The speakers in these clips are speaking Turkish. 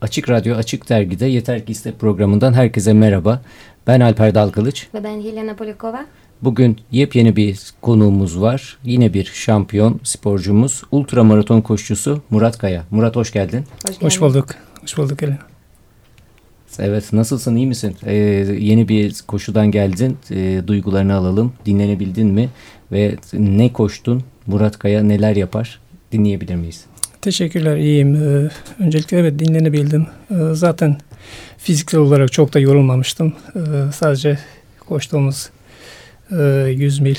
Açık Radyo Açık Dergi'de Yeter Ki İste programından herkese merhaba. Ben Alper Dalkılıç. Ve ben Helena Polikova. Bugün yepyeni bir konuğumuz var. Yine bir şampiyon sporcumuz, ultramaraton koşucusu Murat Kaya. Murat hoş geldin. Hoş, geldin. hoş bulduk. Hoş bulduk Helena. Evet nasılsın iyi misin? Ee, yeni bir koşudan geldin. Ee, duygularını alalım. Dinlenebildin mi? Ve ne koştun? Murat Kaya neler yapar? Dinleyebilir miyiz? Teşekkürler iyiyim. Ee, öncelikle evet dinlenebildim. Ee, zaten fiziksel olarak çok da yorulmamıştım. Ee, sadece koştuğumuz e, 100 mil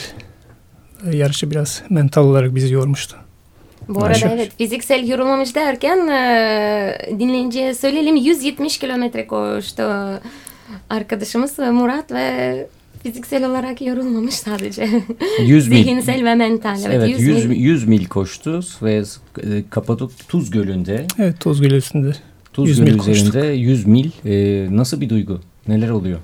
e, yarışı biraz mental olarak bizi yormuştu. Bu arada Aşağı. evet fiziksel yorulmamış derken e, dinleyiciye söyleyelim 170 kilometre koştu arkadaşımız Murat ve fiziksel olarak yorulmamış sadece. 100 mil. Zihinsel ve mental. Evet, evet 100, 100, mil. 100 mil koştu ve e, Kapadok Tuz Gölü'nde. Evet Tuz Gölü üstünde. Tuz 100 Gölü üzerinde koştuk. 100 mil. E, nasıl bir duygu? Neler oluyor?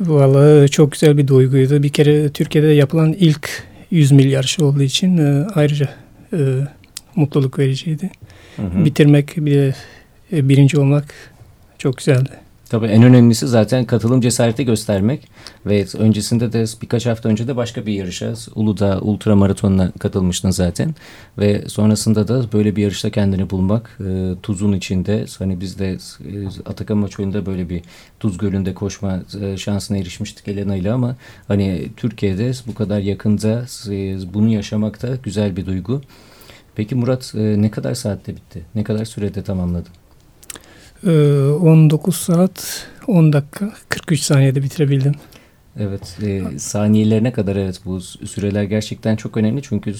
Vallahi çok güzel bir duyguydu. Bir kere Türkiye'de yapılan ilk 100 mil yarışı olduğu için e, ayrıca e, mutluluk vericiydi. Hı hı. Bitirmek bir de e, birinci olmak çok güzeldi. Tabii en önemlisi zaten katılım cesareti göstermek ve öncesinde de birkaç hafta önce de başka bir yarışa Uludağ Ultra Maratonu'na katılmıştın zaten ve sonrasında da böyle bir yarışta kendini bulmak e, tuzun içinde hani biz de e, Atakan Maç oyunda böyle bir tuz gölünde koşma e, şansına erişmiştik Elena ile ama hani Türkiye'de bu kadar yakında e, bunu yaşamak da güzel bir duygu. Peki Murat e, ne kadar saatte bitti? Ne kadar sürede tamamladın? 19 ee, saat 10 dakika 43 saniyede bitirebildim. Evet e, saniyelerine kadar evet bu süreler gerçekten çok önemli çünkü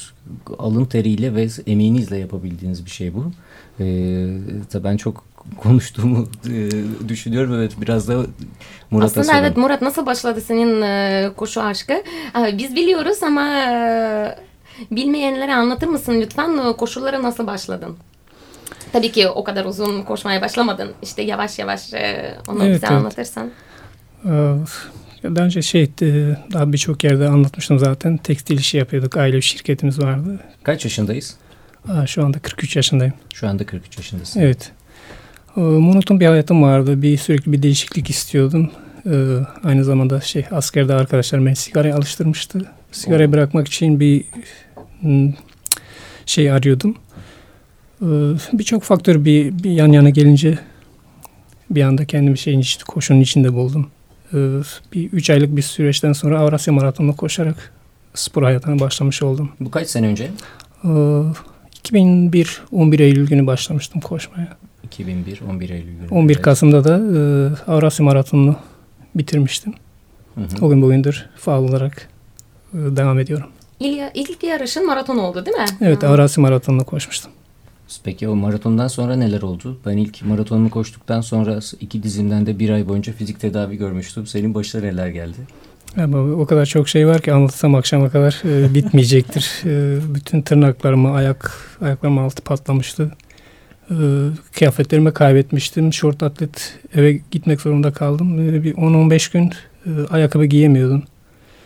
alın teriyle ve emeğinizle yapabildiğiniz bir şey bu. E, ben çok konuştuğumu e, düşünüyorum evet biraz da Murat'a Aslında soralım. evet Murat nasıl başladı senin e, koşu aşkı? Biz biliyoruz ama e, bilmeyenlere anlatır mısın lütfen koşulara nasıl başladın? Tabii ki o kadar uzun koşmaya başlamadın. İşte yavaş yavaş e, onu evet, bize evet. anlatırsan. Ee, daha önce şey e, daha birçok yerde anlatmıştım zaten. Tekstil işi yapıyorduk. Aile bir şirketimiz vardı. Kaç yaşındayız? Aa, şu anda 43 yaşındayım. Şu anda 43 yaşındasın. Evet. Ee, monoton bir hayatım vardı. Bir sürekli bir değişiklik istiyordum. Ee, aynı zamanda şey askerde arkadaşlar beni sigaraya alıştırmıştı. Sigarayı bırakmak için bir şey arıyordum. Ee, birçok faktör bir, bir yan yana gelince bir anda kendimi şeyin işte koşunun içinde buldum. Ee, bir üç aylık bir süreçten sonra Avrasya Maratonu'na koşarak spor hayatına başlamış oldum. Bu kaç sene önce? 2001 ee, 11 Eylül günü başlamıştım koşmaya. 2001 11 Eylül günü. 11 Kasım'da da e, Avrasya Maratonu'nu bitirmiştim. Hı hı. O gün bugündür faal olarak e, devam ediyorum. İlk, ilk yarışın maraton oldu değil mi? Evet Avrasya Maratonu'na koşmuştum. Peki o maratondan sonra neler oldu? Ben ilk maratonumu koştuktan sonra iki dizimden de bir ay boyunca fizik tedavi görmüştüm. Senin başına neler geldi? Ama o kadar çok şey var ki anlatsam akşama kadar e, bitmeyecektir. e, bütün tırnaklarımı, ayak ayaklarım altı patlamıştı. E, kıyafetlerimi kaybetmiştim. Şort atlet eve gitmek zorunda kaldım. E, bir 10-15 gün e, ayakkabı giyemiyordum.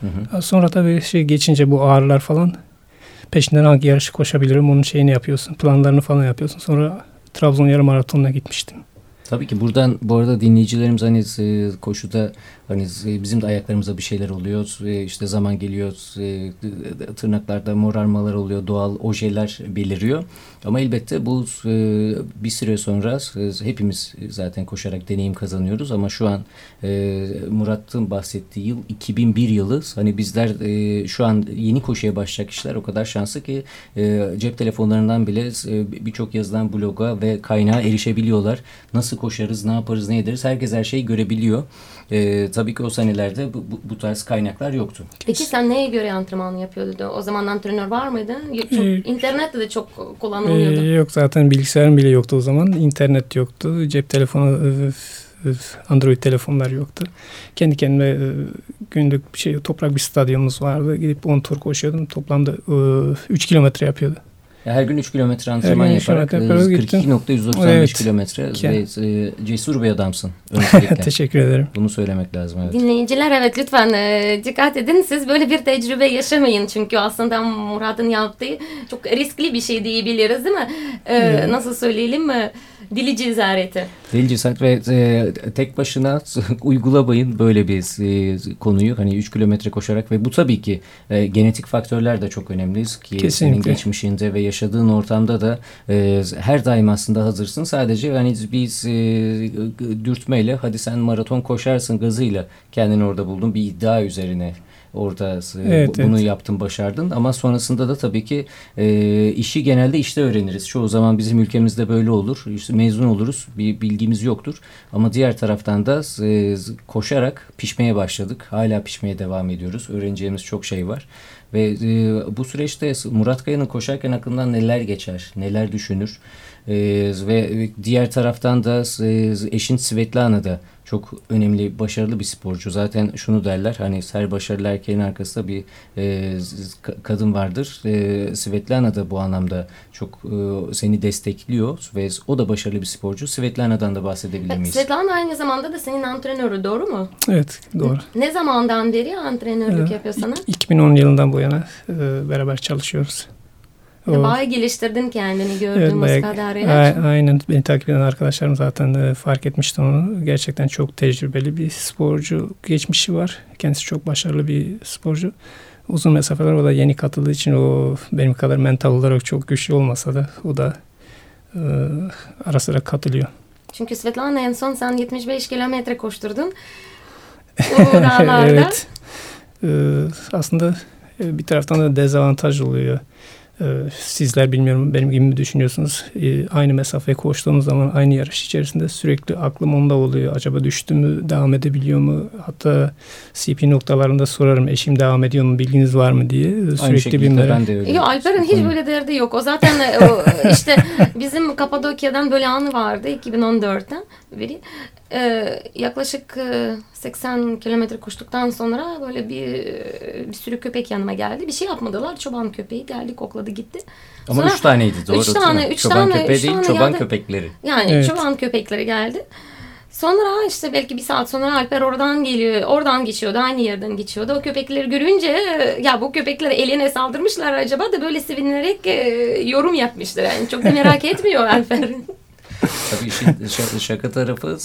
Hı hı. Sonra tabii şey geçince bu ağrılar falan peşinden hangi yarışı koşabilirim onun şeyini yapıyorsun. Planlarını falan yapıyorsun. Sonra Trabzon yarım maratonuna gitmiştim. Tabii ki buradan bu arada dinleyicilerimiz hani e, koşuda hani e, bizim de ayaklarımıza bir şeyler oluyor. E, işte zaman geliyor tırnaklarda morarmalar oluyor. Doğal ojeler beliriyor. Ama elbette bu bir süre sonra hepimiz zaten koşarak deneyim kazanıyoruz ama şu an Murat'ın bahsettiği yıl 2001 yılı. Hani bizler şu an yeni koşuya başlayacak kişiler o kadar şanslı ki cep telefonlarından bile birçok yazılan bloga ve kaynağa erişebiliyorlar. Nasıl koşarız, ne yaparız, ne ederiz herkes her şeyi görebiliyor. E, tabii ki o senelerde bu, bu, bu tarz kaynaklar yoktu. Peki sen neye göre antrenman yapıyordun? O zaman antrenör var mıydı? Çok, ee, internette de çok kullanılıyordu. E, yok zaten bilgisayarım bile yoktu o zaman. İnternet yoktu. Cep telefonu e, e, Android telefonlar yoktu. Kendi kendime günlük bir şey toprak bir stadyumumuz vardı. Gidip 10 tur koşuyordum. Toplamda 3 kilometre yapıyordu. Her gün 3 kilometre antrenman yaparak 42.195 evet. kilometre ve e, cesur bir adamsın. Teşekkür ederim. Bunu söylemek lazım. Evet. Dinleyiciler evet lütfen e, dikkat edin. Siz böyle bir tecrübe yaşamayın. Çünkü aslında Murat'ın yaptığı çok riskli bir şey diyebiliriz değil mi? E, evet. Nasıl söyleyelim mi? Dili cesareti. Dil cesaret ve e, tek başına uygulamayın böyle bir e, konuyu. Hani 3 kilometre koşarak ve bu tabii ki e, genetik faktörler de çok önemli ki Kesinlikle. senin geçmişinde ve yaşadığın ortamda da e, her daim aslında hazırsın. Sadece hani biz e, dürtmeyle hadi sen maraton koşarsın gazıyla kendini orada buldun bir iddia üzerine orada e, Evet, bunu evet. yaptın başardın ama sonrasında da tabii ki e, işi genelde işte öğreniriz. Çoğu zaman bizim ülkemizde böyle olur. İşte mezun oluruz bir bilgimiz yoktur ama diğer taraftan da e, koşarak pişmeye başladık. Hala pişmeye devam ediyoruz. Öğreneceğimiz çok şey var. Ve e, bu süreçte Murat Kaya'nın koşarken aklından neler geçer, neler düşünür? E, ve diğer taraftan da e, eşin Svetlana da çok önemli, başarılı bir sporcu. Zaten şunu derler, hani her başarılı erkeğin arkasında bir e, ka- kadın vardır. E, Svetlana da bu anlamda çok e, seni destekliyor ve o da başarılı bir sporcu. Svetlana'dan da bahsedebilir miyiz? Svetlana aynı zamanda da senin antrenörü doğru mu? Evet doğru. Ne zamandan beri antrenörlük Evet. yapıyor sana? 2010 yılından bu yana e, beraber çalışıyoruz. O- Bayağı geliştirdin kendini Evet, gördüğümüz bayağı- kadarıyla. Aynen beni takip eden arkadaşlarım zaten e, fark etmişti onu. Gerçekten çok tecrübeli bir sporcu geçmişi var. Kendisi çok başarılı bir sporcu. Uzun mesafeler o da yeni katıldığı için o benim kadar mental olarak çok güçlü olmasa da o da e, ara sıra katılıyor. Çünkü Svetlana en son sen 75 kilometre koşturdun. O dağlarda. evet. E, aslında e, bir taraftan da dezavantaj oluyor. E, sizler bilmiyorum benim gibi mi düşünüyorsunuz? E, aynı mesafeye koştuğumuz zaman aynı yarış içerisinde sürekli aklım onda oluyor. Acaba düştü mü? Devam edebiliyor mu? Hatta CP noktalarında sorarım eşim devam ediyor mu? Bilginiz var mı diye. Aynı Sürekli bir şekilde merak. ben de öyle. Yok Alper'in hiç böyle derdi yok. O zaten e, o, işte bizim Kapadokya'dan böyle anı vardı 2014'ten beri. Ee, yaklaşık e, 80 kilometre koştuktan sonra böyle bir bir sürü köpek yanıma geldi. Bir şey yapmadılar. Çoban köpeği geldi kokladı gitti. Ama Sonra- üç taneydi doğru Üç değil mi? tane, üç çoban tane, köpeği üç değil tane çoban yerde- köpekleri. Yani Evet. çoban köpekleri geldi. Sonra işte belki bir saat sonra Alper oradan geliyor, oradan geçiyordu, aynı yerden geçiyordu. O köpekleri görünce e, ya bu köpekler eline saldırmışlar acaba da böyle sevinerek e, yorum yapmışlar. Yani çok da merak etmiyor Alper. Tabii işin şa- şaka tarafı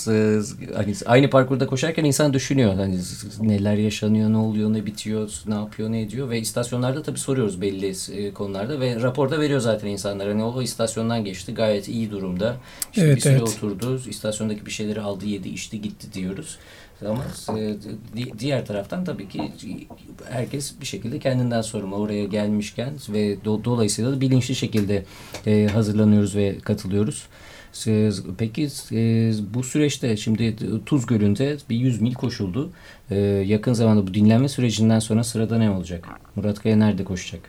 hani aynı parkurda koşarken insan düşünüyor. Hani neler yaşanıyor, ne oluyor, ne bitiyor, ne yapıyor, ne ediyor ve istasyonlarda tabii soruyoruz belli e, konularda ve raporda veriyor zaten insanlar. Hani o istasyondan geçti gayet iyi durumda. İşte Evet, bir süre evet. oturdu, istasyondaki bir şeyleri aldı, yedi, içti, gitti diyoruz. Ama e, di- diğer taraftan tabii ki herkes bir şekilde kendinden sorumlu oraya gelmişken ve do- dolayısıyla da bilinçli şekilde e, hazırlanıyoruz ve katılıyoruz. Siz- Peki e, bu süreçte şimdi Tuz Gölü'nde bir 100 mil koşuldu. E, yakın zamanda bu dinlenme sürecinden sonra sırada ne olacak? Murat Kaya nerede koşacak?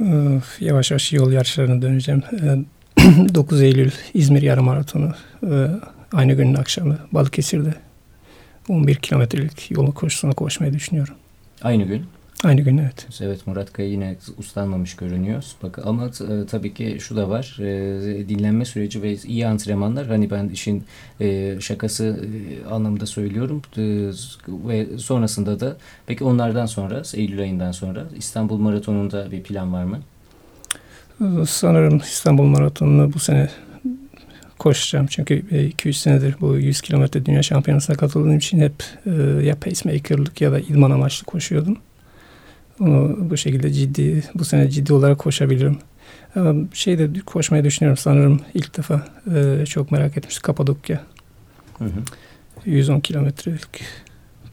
E, yavaş yavaş yol yarışlarına döneceğim. E, 9 Eylül İzmir Yarım Maratonu. E, aynı günün akşamı Balıkesir'de 11 kilometrelik yolu koşusuna koşmayı düşünüyorum. Aynı gün. Aynı gün evet. Evet Murat Kaya yine uslanmamış görünüyor. Bak ama e, tabii ki şu da var. E, dinlenme süreci ve iyi antrenmanlar. Hani ben işin e, şakası e, anlamında söylüyorum. E, ve sonrasında da peki onlardan sonra Eylül ayından sonra İstanbul Maratonu'nda bir plan var mı? E, sanırım İstanbul Maratonu'nu bu sene koşacağım. Çünkü 2-3 senedir bu 100 kilometre dünya şampiyonasına katıldığım için hep e, ya pacemaker'lık ya da idman amaçlı koşuyordum. Bu şekilde ciddi, bu sene ciddi olarak koşabilirim. Ama şeyde koşmayı düşünüyorum sanırım ilk defa e, çok merak etmiştim Kapadokya. Hı hı. 110 kilometrelik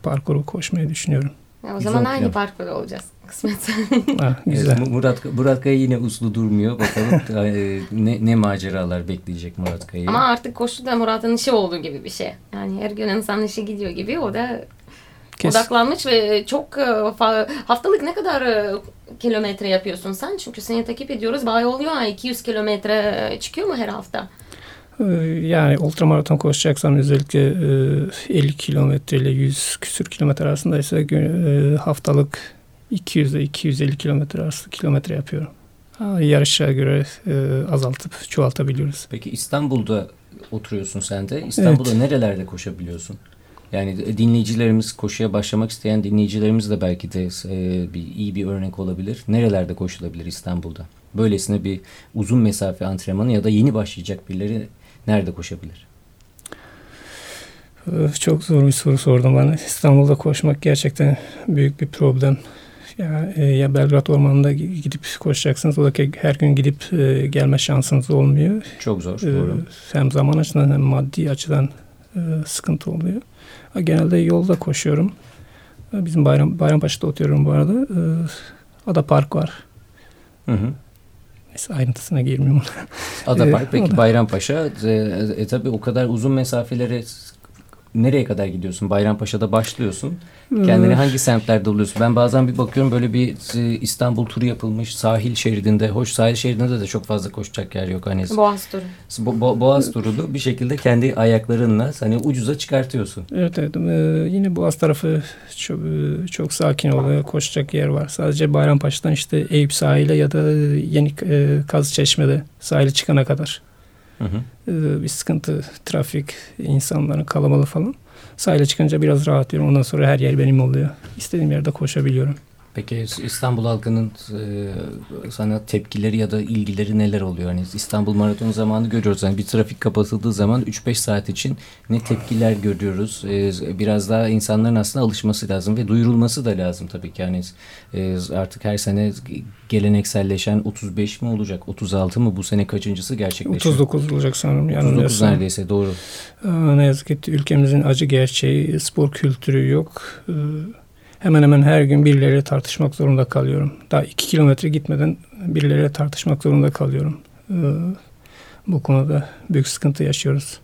parkuru koşmayı düşünüyorum. Ya o 110 zaman aynı parkurda olacağız. Kısmet. Ha, güzel. Evet, Mu- Murat, Murat Kaya yine uslu durmuyor. Bakalım e, ne, ne maceralar bekleyecek Murat Kaya'yı. Ama artık koşu da Murat'ın işi olduğu gibi bir şey. Yani her gün insan işi gidiyor gibi. O da Kes- odaklanmış ve çok e, haftalık ne kadar e, kilometre yapıyorsun sen? Çünkü seni takip ediyoruz. Bayağı oluyor. ha, 200 kilometre e, çıkıyor mu her hafta? Ee, Yani ultramaraton koşacaksam özellikle e, 50 kilometre ile 100 küsür kilometre arasındaysa gö- e, haftalık 200 ile 250 kilometre arası kilometre yapıyorum. Yarışa göre e, azaltıp çoğaltabiliyoruz. Peki İstanbul'da oturuyorsun sen de. İstanbul'da nerelerde koşabiliyorsun? Yani dinleyicilerimiz koşuya başlamak isteyen dinleyicilerimiz de belki de e, bir iyi bir örnek olabilir. Nerelerde koşulabilir İstanbul'da? Böylesine bir uzun mesafe antrenmanı ya da yeni başlayacak birileri nerede koşabilir? Çok zor bir soru sordum bana. İstanbul'da koşmak gerçekten büyük bir problem. Ya, e, ya Belgrad Ormanı'nda gidip koşacaksınız. O da her gün gidip e, gelme şansınız olmuyor. Çok zor. E, doğru. Hem zaman açısından hem maddi açıdan e, sıkıntı oluyor. Genelde yolda koşuyorum. Bizim Bayram Bayrampaşa'da oturuyorum bu arada. E, Ada Park var. Hı hı. Neyse ayrıntısına girmiyorum. Ada Park peki Bayrampaşa e, e, tabi o kadar uzun mesafeleri nereye kadar gidiyorsun? Bayrampaşa'da başlıyorsun. Kendini hangi semtlerde buluyorsun? Ben bazen bir bakıyorum böyle bir e, İstanbul turu yapılmış sahil şeridinde. Hoş sahil şeridinde de çok fazla koşacak yer yok. Hani Boğaz turu. Bo Bo Boğaz turunu bir şekilde kendi ayaklarınla hani ucuza çıkartıyorsun. Evet evet. Ee, yine Boğaz tarafı çok, e, çok sakin oluyor. Koşacak yer var. Sadece Bayrampaşa'dan işte Eyüp sahile ya da Yeni e, Kaz Çeşme'de sahile çıkana kadar. Hı hı. Ee, bir sıkıntı, trafik, insanların kalabalığı falan. Sahile çıkınca biraz rahatlıyorum. Ondan sonra her yer benim oluyor. İstediğim yerde koşabiliyorum. Peki İstanbul halkının e, sana tepkileri ya da ilgileri neler oluyor? Hani İstanbul Maratonu zamanı görüyoruz. Yani bir trafik kapatıldığı zaman 3-5 saat için ne tepkiler görüyoruz? E, biraz daha insanların aslında alışması lazım ve duyurulması da lazım tabii ki. Yani e, artık her sene gelenekselleşen 35 mi olacak? 36 mı? Bu sene kaçıncısı gerçekleşiyor? 39 olacak sanırım. 39 neredeyse doğru. ne yazık ki ülkemizin acı gerçeği spor kültürü yok. Ee, hemen hemen her gün birileriyle tartışmak zorunda kalıyorum. Daha iki kilometre gitmeden birileriyle tartışmak zorunda kalıyorum. Ee, bu konuda büyük sıkıntı yaşıyoruz.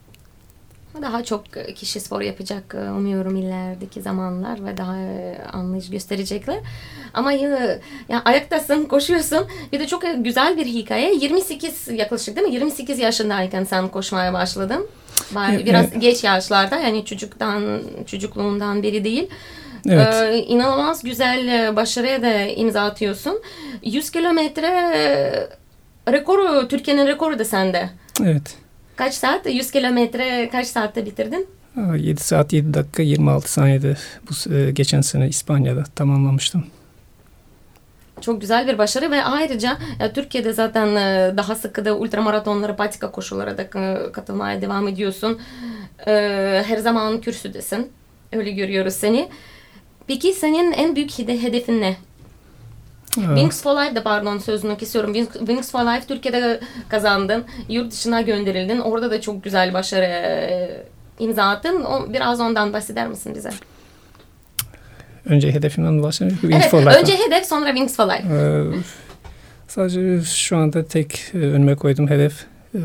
Daha çok kişi spor yapacak e, umuyorum ilerideki zamanlar ve daha e, anlayış gösterecekler. Ama ya, ya ayaktasın, koşuyorsun. Bir de çok güzel bir hikaye. 28 yaklaşık değil mi? 28 yaşındayken sen koşmaya başladın. Biraz evet. geç yaşlarda yani çocuktan çocukluğundan beri değil. Evet. Ee, inanılmaz güzel e, başarıya da imza atıyorsun. 100 kilometre e, rekoru, Türkiye'nin rekoru da sende. Evet. Kaç saat? 100 kilometre kaç saatte bitirdin? 7 saat 7 dakika 26 saniyede bu e, geçen sene İspanya'da tamamlamıştım. Çok güzel bir başarı ve ayrıca ya, Türkiye'de zaten daha sıkı da ultramaratonlara, patika koşulara da katılmaya devam ediyorsun. Her zaman kürsüdesin. Öyle görüyoruz seni. Peki senin en büyük hedefin ne? Evet. Wings for Life'da pardon sözünü kesiyorum. Wings for Life Türkiye'de kazandın. Yurt dışına gönderildin. Orada da çok güzel başarı e, imza attın. Biraz ondan bahseder misin bize? Önce hedefimden bahsedeyim. Wings evet, for Life. Önce hedef sonra Wings for Life. Ee, sadece şu anda tek e, önüme koyduğum hedef e,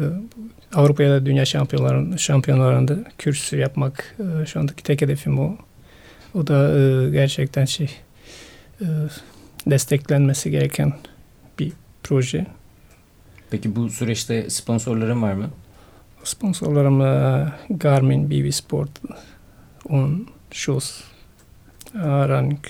Avrupa ya da dünya şampiyonlarında, şampiyonlarında kürsü yapmak. Şu andaki tek hedefim o. O da e, gerçekten şey e, desteklenmesi gereken bir proje. Peki bu süreçte sponsorların var mı? Sponsorlarım Garmin, BB Sport, On, Shoes, Running,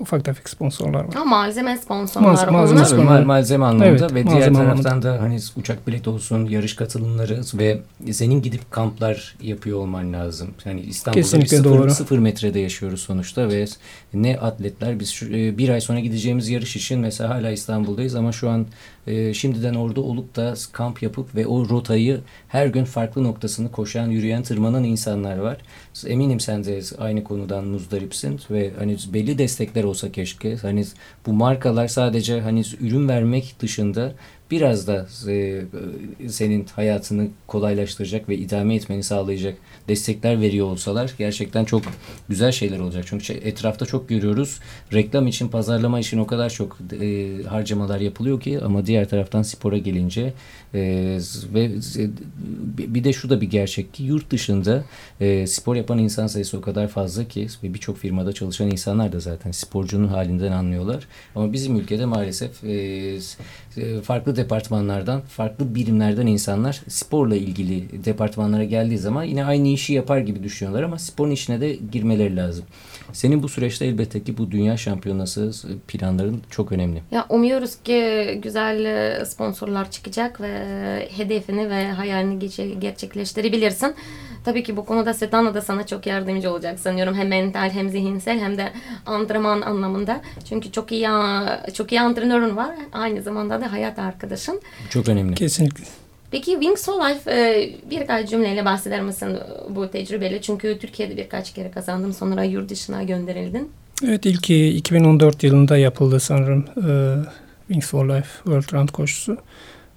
ufak tefek sponsorlar var. Ha, malzeme sponsorlar. Malzeme, malzeme, malzeme, malzeme anlamında evet, ve diğer taraftan anlamında. da hani uçak bileti olsun, yarış katılımları ve senin gidip kamplar yapıyor olman lazım. Yani İstanbul'da Kesinlikle sıfır, doğru. sıfır metrede yaşıyoruz sonuçta ve ne atletler biz şu, e, bir ay sonra gideceğimiz yarış için mesela hala İstanbul'dayız ama şu an e, şimdiden orada olup da kamp yapıp ve o rotayı her gün farklı noktasını koşan, yürüyen, tırmanan insanlar var. Eminim sen de aynı konudan muzdaripsin ve hani belli destekler olsa keşke. Hani bu markalar sadece hani ürün vermek dışında biraz da e, senin hayatını kolaylaştıracak ve idame etmeni sağlayacak destekler veriyor olsalar gerçekten çok güzel şeyler olacak. Çünkü şey, etrafta çok görüyoruz. Reklam için, pazarlama için o kadar çok e, harcamalar yapılıyor ki ama diğer taraftan spora gelince e, ve bir de şu da bir gerçek ki yurt dışında spor yapan insan sayısı o kadar fazla ki ve birçok firmada çalışan insanlar da zaten sporcunun halinden anlıyorlar. Ama bizim ülkede maalesef farklı departmanlardan, farklı birimlerden insanlar sporla ilgili departmanlara geldiği zaman yine aynı işi yapar gibi düşünüyorlar ama sporun içine de girmeleri lazım. Senin bu süreçte elbette ki bu dünya şampiyonası planların çok önemli. Ya umuyoruz ki güzel e, sponsorlar çıkacak ve hedefini ve hayalini gerçekleştirebilirsin. Tabii ki bu konuda Svetlana da sana çok yardımcı olacak sanıyorum. Hem mental hem zihinsel hem de antrenman anlamında. Çünkü çok iyi çok iyi antrenörün var. Aynı zamanda da hayat arkadaşın. Çok önemli. Kesinlikle. Peki Wings for Life e, birkaç cümleyle bahseder misin bu tecrübeyle? Çünkü Türkiye'de birkaç kere kazandın sonra yurt dışına gönderildin. Evet ilk 2014 yılında yapıldı sanırım Wings for Life World Round koşusu.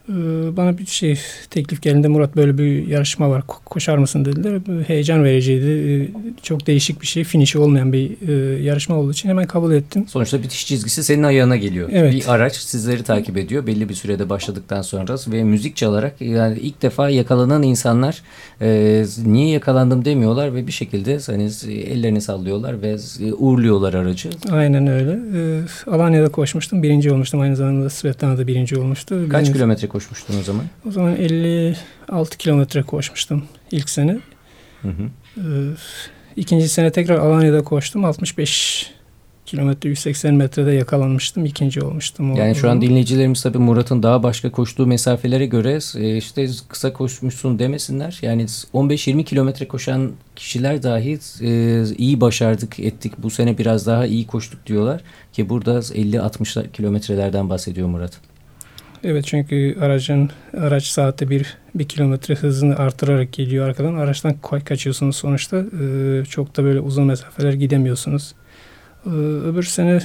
Ee, bana bir şey teklif geldi Murat böyle bir yarışma var koşar mısın dediler. Heyecan vericiydi. Ee, çok değişik bir şey. Finişi olmayan bir e, yarışma olduğu için hemen kabul ettim. Sonuçta bitiş çizgisi senin ayağına geliyor. Evet. Bir araç sizleri takip ediyor belli bir sürede başladıktan sonra ve müzik çalarak yani ilk defa yakalanan insanlar e, niye yakalandım demiyorlar ve bir şekilde hani ellerini sallıyorlar ve uğurluyorlar aracı. Aynen öyle. E, Alanya'da koşmuştum. Birinci olmuştum. Aynı zamanda Svetlana'da birinci olmuştu. Kaç Benim... kilometre koşmuştun o zaman? O zaman 56 kilometre koşmuştum ilk sene. Hı hı. Ee, ikinci sene tekrar Alanya'da koştum. 65 kilometre 180 metrede yakalanmıştım. ikinci olmuştum. Yani şu an dinleyicilerimiz tabii Murat'ın daha başka koştuğu mesafelere göre e, işte kısa koşmuşsun demesinler. Yani 15-20 kilometre koşan kişiler dahi e, iyi başardık ettik. Bu sene biraz daha iyi koştuk diyorlar. Ki burada 50-60 kilometrelerden bahsediyor Murat. Evet çünkü aracın araç saatte bir, bir kilometre hızını artırarak geliyor arkadan. Araçtan kaçıyorsunuz sonuçta. Ee, çok da böyle uzun mesafeler gidemiyorsunuz. Ee, öbür sene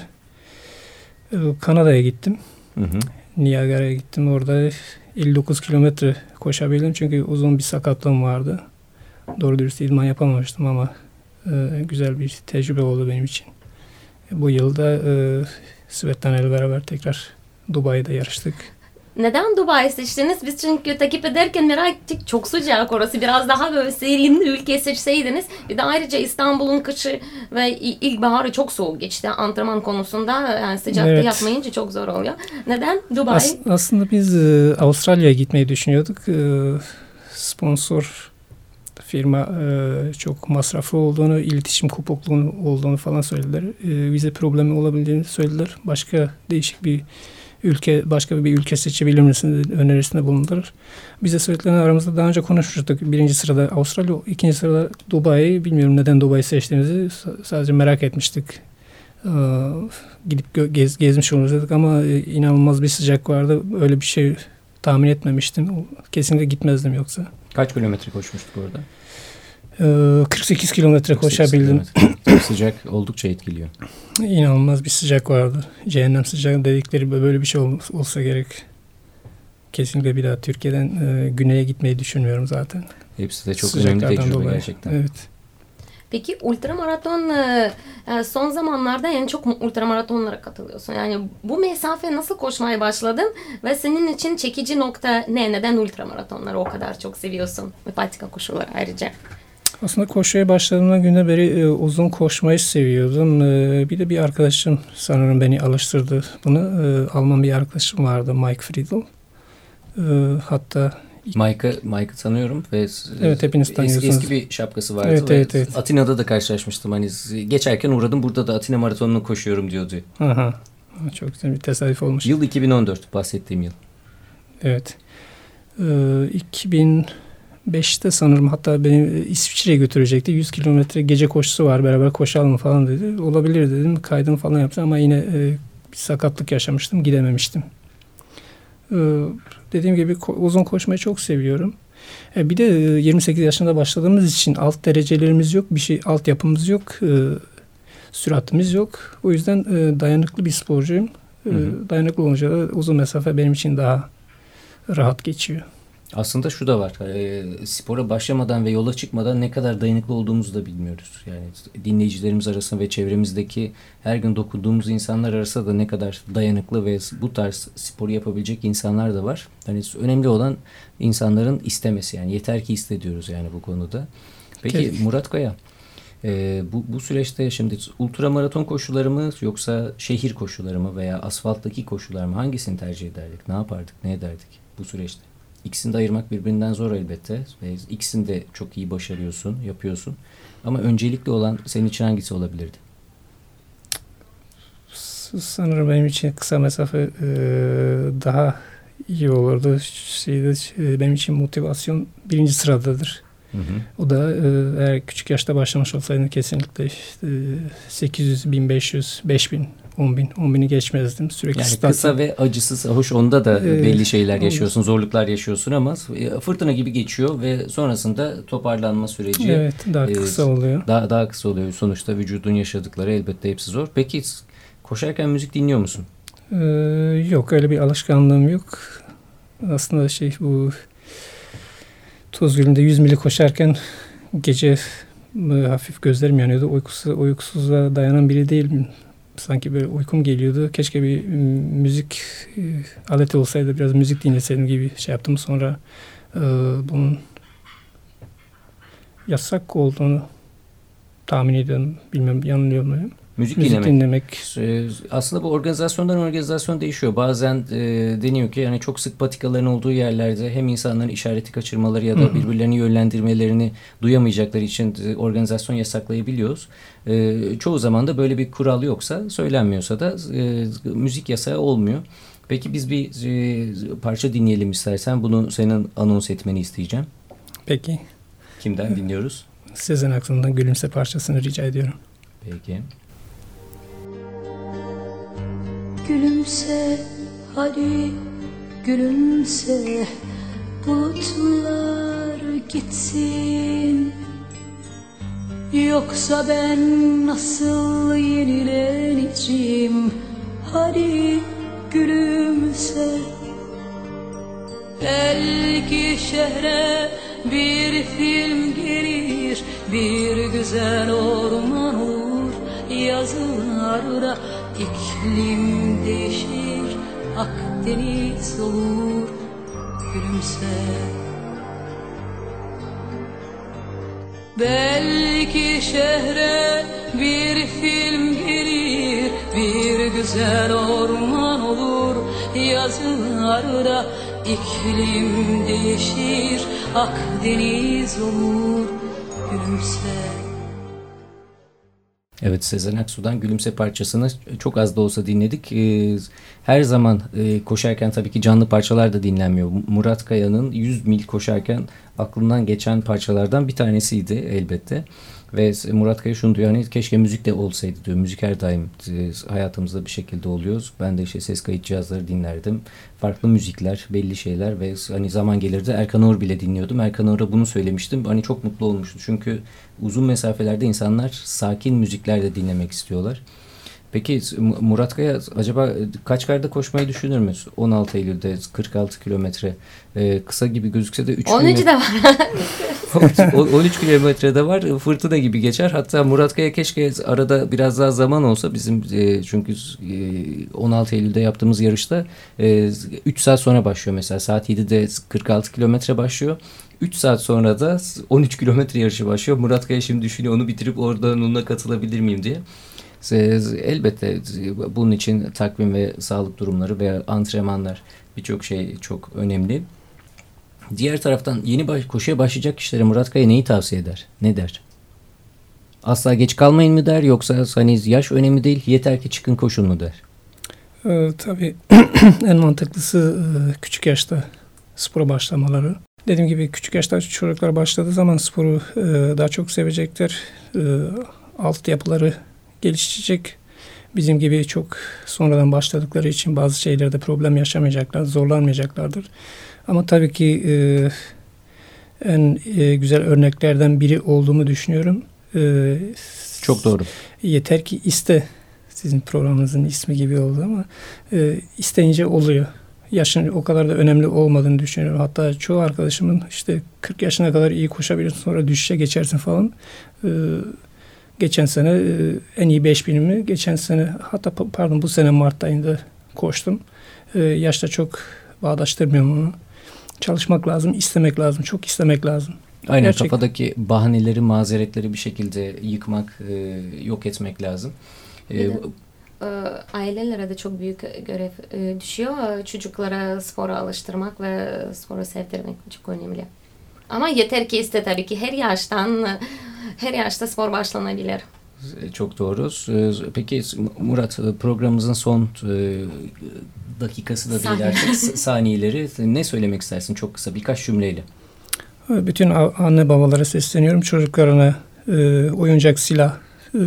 e, Kanada'ya gittim. Hı hı. Niagara'ya gittim. Orada 59 kilometre koşabildim. Çünkü uzun bir sakatlığım vardı. Doğru dürüst idman yapamamıştım ama e, güzel bir tecrübe oldu benim için. Bu yılda e, Svetlana ile beraber tekrar Dubai'de yarıştık. Neden Dubai seçtiniz? Biz çünkü takip ederken merak ettik. Çok sıcak orası. Biraz daha böyle serinli ülke seçseydiniz. Bir de ayrıca İstanbul'un kışı ve ilkbaharı çok soğuk geçti. Antrenman konusunda yani sıcakta evet. yapmayınca çok zor oluyor. Neden Dubai? As aslında biz e, Avustralya'ya gitmeyi düşünüyorduk. E, sponsor firma e, çok masraflı olduğunu, iletişim kopukluğu olduğunu falan söylediler. E, vize problemi olabildiğini söylediler. Başka değişik bir ülke başka bir ülke seçebilir misiniz önerisinde bulundular. Biz de Svetlana aramızda daha önce konuşmuştuk. Birinci sırada Avustralya, ikinci sırada Dubai. Bilmiyorum neden Dubai seçtiğimizi sadece merak etmiştik. Ee, gidip gez, gezmiş oluruz dedik ama e, inanılmaz bir sıcak vardı. Öyle bir şey tahmin etmemiştim. Kesinlikle gitmezdim yoksa. Kaç kilometre koşmuştuk orada? 48 ee, kilometre koşabildim. Kilometre. sıcak oldukça etkiliyor. İnanılmaz bir sıcak vardı. Cehennem sıcak dedikleri böyle bir şey olsa gerek. Kesinlikle bir daha Türkiye'den e, güneye gitmeyi düşünmüyorum zaten. Hepsi de çok önemli tecrübe dolayı. gerçekten. Evet. Peki ultramaraton e, e, son zamanlarda en çok ultramaratonlara katılıyorsun. Yani bu mesafe nasıl koşmaya başladın ve senin için çekici nokta ne? Neden ultramaratonları o kadar çok seviyorsun? Ve patika koşuları ayrıca. Aslında koşuya başladığımdan güne beri e, uzun koşmayı seviyordum. E, bir de bir arkadaşım sanırım beni alıştırdı bunu. E, Alman bir arkadaşım vardı Mike Friedel. E, hatta Mike'ı Mike'ı tanıyorum ve evet, hepiniz tanıyorsunuz. Eski, eski bir şapkası vardı. Evet, evet, evet. Atina'da da karşılaşmıştım. Hani geçerken uğradım burada da Atina maratonunu koşuyorum diyordu. Aha. Çok güzel bir tesadüf olmuş. Yıl 2014 bahsettiğim yıl. Evet. Ee, 2000 5'te sanırım hatta beni İsviçre'ye götürecekti. 100 kilometre gece koşusu var beraber koşalım falan dedi. Olabilir dedim. Kaydını falan yaptım ama yine e, bir sakatlık yaşamıştım. Gidememiştim. E, dediğim gibi ko- uzun koşmayı çok seviyorum. E, bir de e, 28 yaşında başladığımız için alt derecelerimiz yok. Bir şey alt yapımız yok. E, süratimiz yok. O yüzden e, dayanıklı bir sporcuyum. E, dayanıklı olunca da uzun mesafe benim için daha rahat geçiyor. Aslında şu da var. E, spora başlamadan ve yola çıkmadan ne kadar dayanıklı olduğumuzu da bilmiyoruz. Yani dinleyicilerimiz arasında ve çevremizdeki her gün dokunduğumuz insanlar arasında da ne kadar dayanıklı ve bu tarz sporu yapabilecek insanlar da var. Hani önemli olan insanların istemesi yani yeter ki istediyoruz yani bu konuda. Peki Kesinlikle. Murat Kaya e, bu, bu süreçte şimdi ultra maraton koşuları mı yoksa şehir koşuları mı veya asfalttaki koşular mı hangisini tercih ederdik? Ne yapardık? Ne ederdik bu süreçte? İkisini de ayırmak birbirinden zor elbette. Ve ikisini de çok iyi başarıyorsun, yapıyorsun. Ama öncelikli olan senin için hangisi olabilirdi? Sanırım benim için kısa mesafe e, daha iyi olurdu. Şeyde, e, benim için motivasyon birinci sıradadır. Hı hı. O da e, eğer küçük yaşta başlamış olsaydım kesinlikle işte, 800, 1500, 5000 10 bin, 10 bini geçmezdim. Sürekli yani stat... kısa ve acısız, hoş onda da ee, belli şeyler yaşıyorsun, zorluklar yaşıyorsun ama e, fırtına gibi geçiyor ve sonrasında toparlanma süreci evet, daha e, kısa oluyor. Daha, daha kısa oluyor. Sonuçta vücudun yaşadıkları elbette hepsi zor. Peki koşarken müzik dinliyor musun? Ee, yok öyle bir alışkanlığım yok. Aslında şey bu Toz Gölü'nde 100 mili koşarken gece hafif gözlerim yanıyordu. Uykusu, uykusuzluğa dayanan biri değilim. Sanki böyle uykum geliyordu. Keşke bir müzik e, aleti olsaydı biraz müzik dinleseydim gibi şey yaptım. Sonra e, bunun yasak olduğunu tahmin ediyorum. Bilmem yanılıyor muyum? Müzik, Müzik dinlemek. dinlemek. Ee, aslında bu organizasyondan organizasyon değişiyor. Bazen e, deniyor ki yani çok sık patikaların olduğu yerlerde hem insanların işareti kaçırmaları ya da Hı-hı. birbirlerini yönlendirmelerini duyamayacakları için e, organizasyon yasaklayabiliyoruz. E, çoğu zaman da böyle bir kural yoksa söylenmiyorsa da e, müzik yasağı olmuyor. Peki biz bir e, parça dinleyelim istersen. Bunu senin anons etmeni isteyeceğim. Peki. Kimden dinliyoruz? Sezen Aksu'ndan Gülümse parçasını rica ediyorum. Peki. Gülümse hadi gülümse bulutlar gitsin Yoksa ben nasıl yenileneceğim Hadi gülümse Belki şehre bir film gelir Bir güzel orman olur yazılarda İklim değişir, Akdeniz olur, gülümse. Belki şehre bir film gelir, bir güzel orman olur, yazılarda iklim değişir, Akdeniz olur, gülümse. Evet Sezen Aksu'dan Gülümse parçasını çok az da olsa dinledik. Ee, her zaman e, koşarken tabii ki canlı parçalar da dinlenmiyor. Murat Kaya'nın 100 mil koşarken aklından geçen parçalardan bir tanesiydi elbette. Ve Murat Kaya şunu diyor hani keşke müzik de olsaydı diyor. Müzik her daim e, hayatımızda bir şekilde oluyor. Ben de işte ses kayıt cihazları dinlerdim. Farklı müzikler, belli şeyler ve hani zaman gelirdi Erkan Oğur bile dinliyordum. Erkan Oğur'a bunu söylemiştim. Hani çok mutlu olmuştu. Çünkü uzun mesafelerde insanlar sakin müzikler de dinlemek istiyorlar. Peki Murat Kaya acaba kaç karda koşmayı düşünür mü? 16 Eylül'de 46 kilometre ee, kısa gibi gözükse de 3 13 de var. 13 kilometrede var fırtına gibi geçer. Hatta Murat Kaya keşke arada biraz daha zaman olsa bizim e, çünkü e, 16 Eylül'de yaptığımız yarışta e, 3 saat sonra başlıyor mesela saat 7'de 46 kilometre başlıyor. 3 saat sonra da 13 kilometre yarışı başlıyor. Murat Kaya şimdi düşünüyor onu bitirip oradan onunla katılabilir miyim diye. Elbette bunun için takvim ve sağlık durumları veya antrenmanlar birçok şey çok önemli. Diğer taraftan yeni baş, koşuya başlayacak kişilere Murat Kaya neyi tavsiye eder? Ne der? Asla geç kalmayın mı der yoksa hani yaş önemli değil yeter ki çıkın koşun mu der? Ee, tabii en mantıklısı e, küçük yaşta spora başlamaları. Dediğim gibi küçük yaşta çocuklar başladığı zaman sporu e, daha çok sevecekler. E, alt yapıları gelişecek. Bizim gibi çok sonradan başladıkları için bazı şeylerde problem yaşamayacaklar, zorlanmayacaklardır. Ama tabii ki e, en e, güzel örneklerden biri olduğumu düşünüyorum. E, çok doğru. Yeter ki iste. Sizin programınızın ismi gibi oldu ama e, isteyince oluyor. Yaşın o kadar da önemli olmadığını düşünüyorum. Hatta çoğu arkadaşımın işte 40 yaşına kadar iyi koşabilirsin sonra düşüşe geçersin falan. E, Geçen sene e, en iyi 5000'imi geçen sene hatta pardon bu sene Mart ayında koştum. E, yaşta çok bağdaştırmıyorum onu. Çalışmak lazım, istemek lazım, çok istemek lazım. Aynen Gerçekten. kafadaki bahaneleri, mazeretleri bir şekilde yıkmak, e, yok etmek lazım. Ailelere de çok büyük görev düşüyor. Çocuklara spora alıştırmak ve spora sevdirmek çok önemli. Ama yeter ki iste tabii ki her yaştan her yaşta spor başlanabilir. Çok doğru. Peki Murat programımızın son e, dakikası da değil artık saniyeleri ne söylemek istersin çok kısa birkaç cümleyle? Bütün anne babalara sesleniyorum çocuklarına e, oyuncak silah e,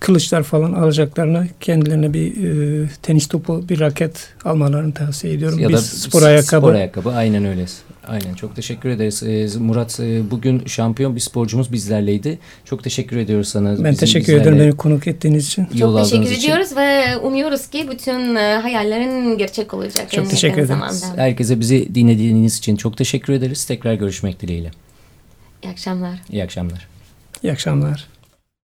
kılıçlar falan alacaklarına kendilerine bir e, tenis topu, bir raket almalarını tavsiye ediyorum. Ya bir da spor ayakkabı. Spor ayakkabı aynen öyle. Aynen çok teşekkür ederiz. Ee, Murat e, bugün şampiyon bir sporcumuz bizlerleydi. Çok teşekkür ediyoruz sana. Ben Bizim teşekkür ederim beni konuk ettiğiniz için. yol Çok teşekkür için. ediyoruz ve umuyoruz ki bütün e, hayallerin gerçek olacak. Çok en teşekkür zamanda. Herkese bizi dinlediğiniz için çok teşekkür ederiz. Tekrar görüşmek dileğiyle. İyi akşamlar. İyi akşamlar. İyi akşamlar.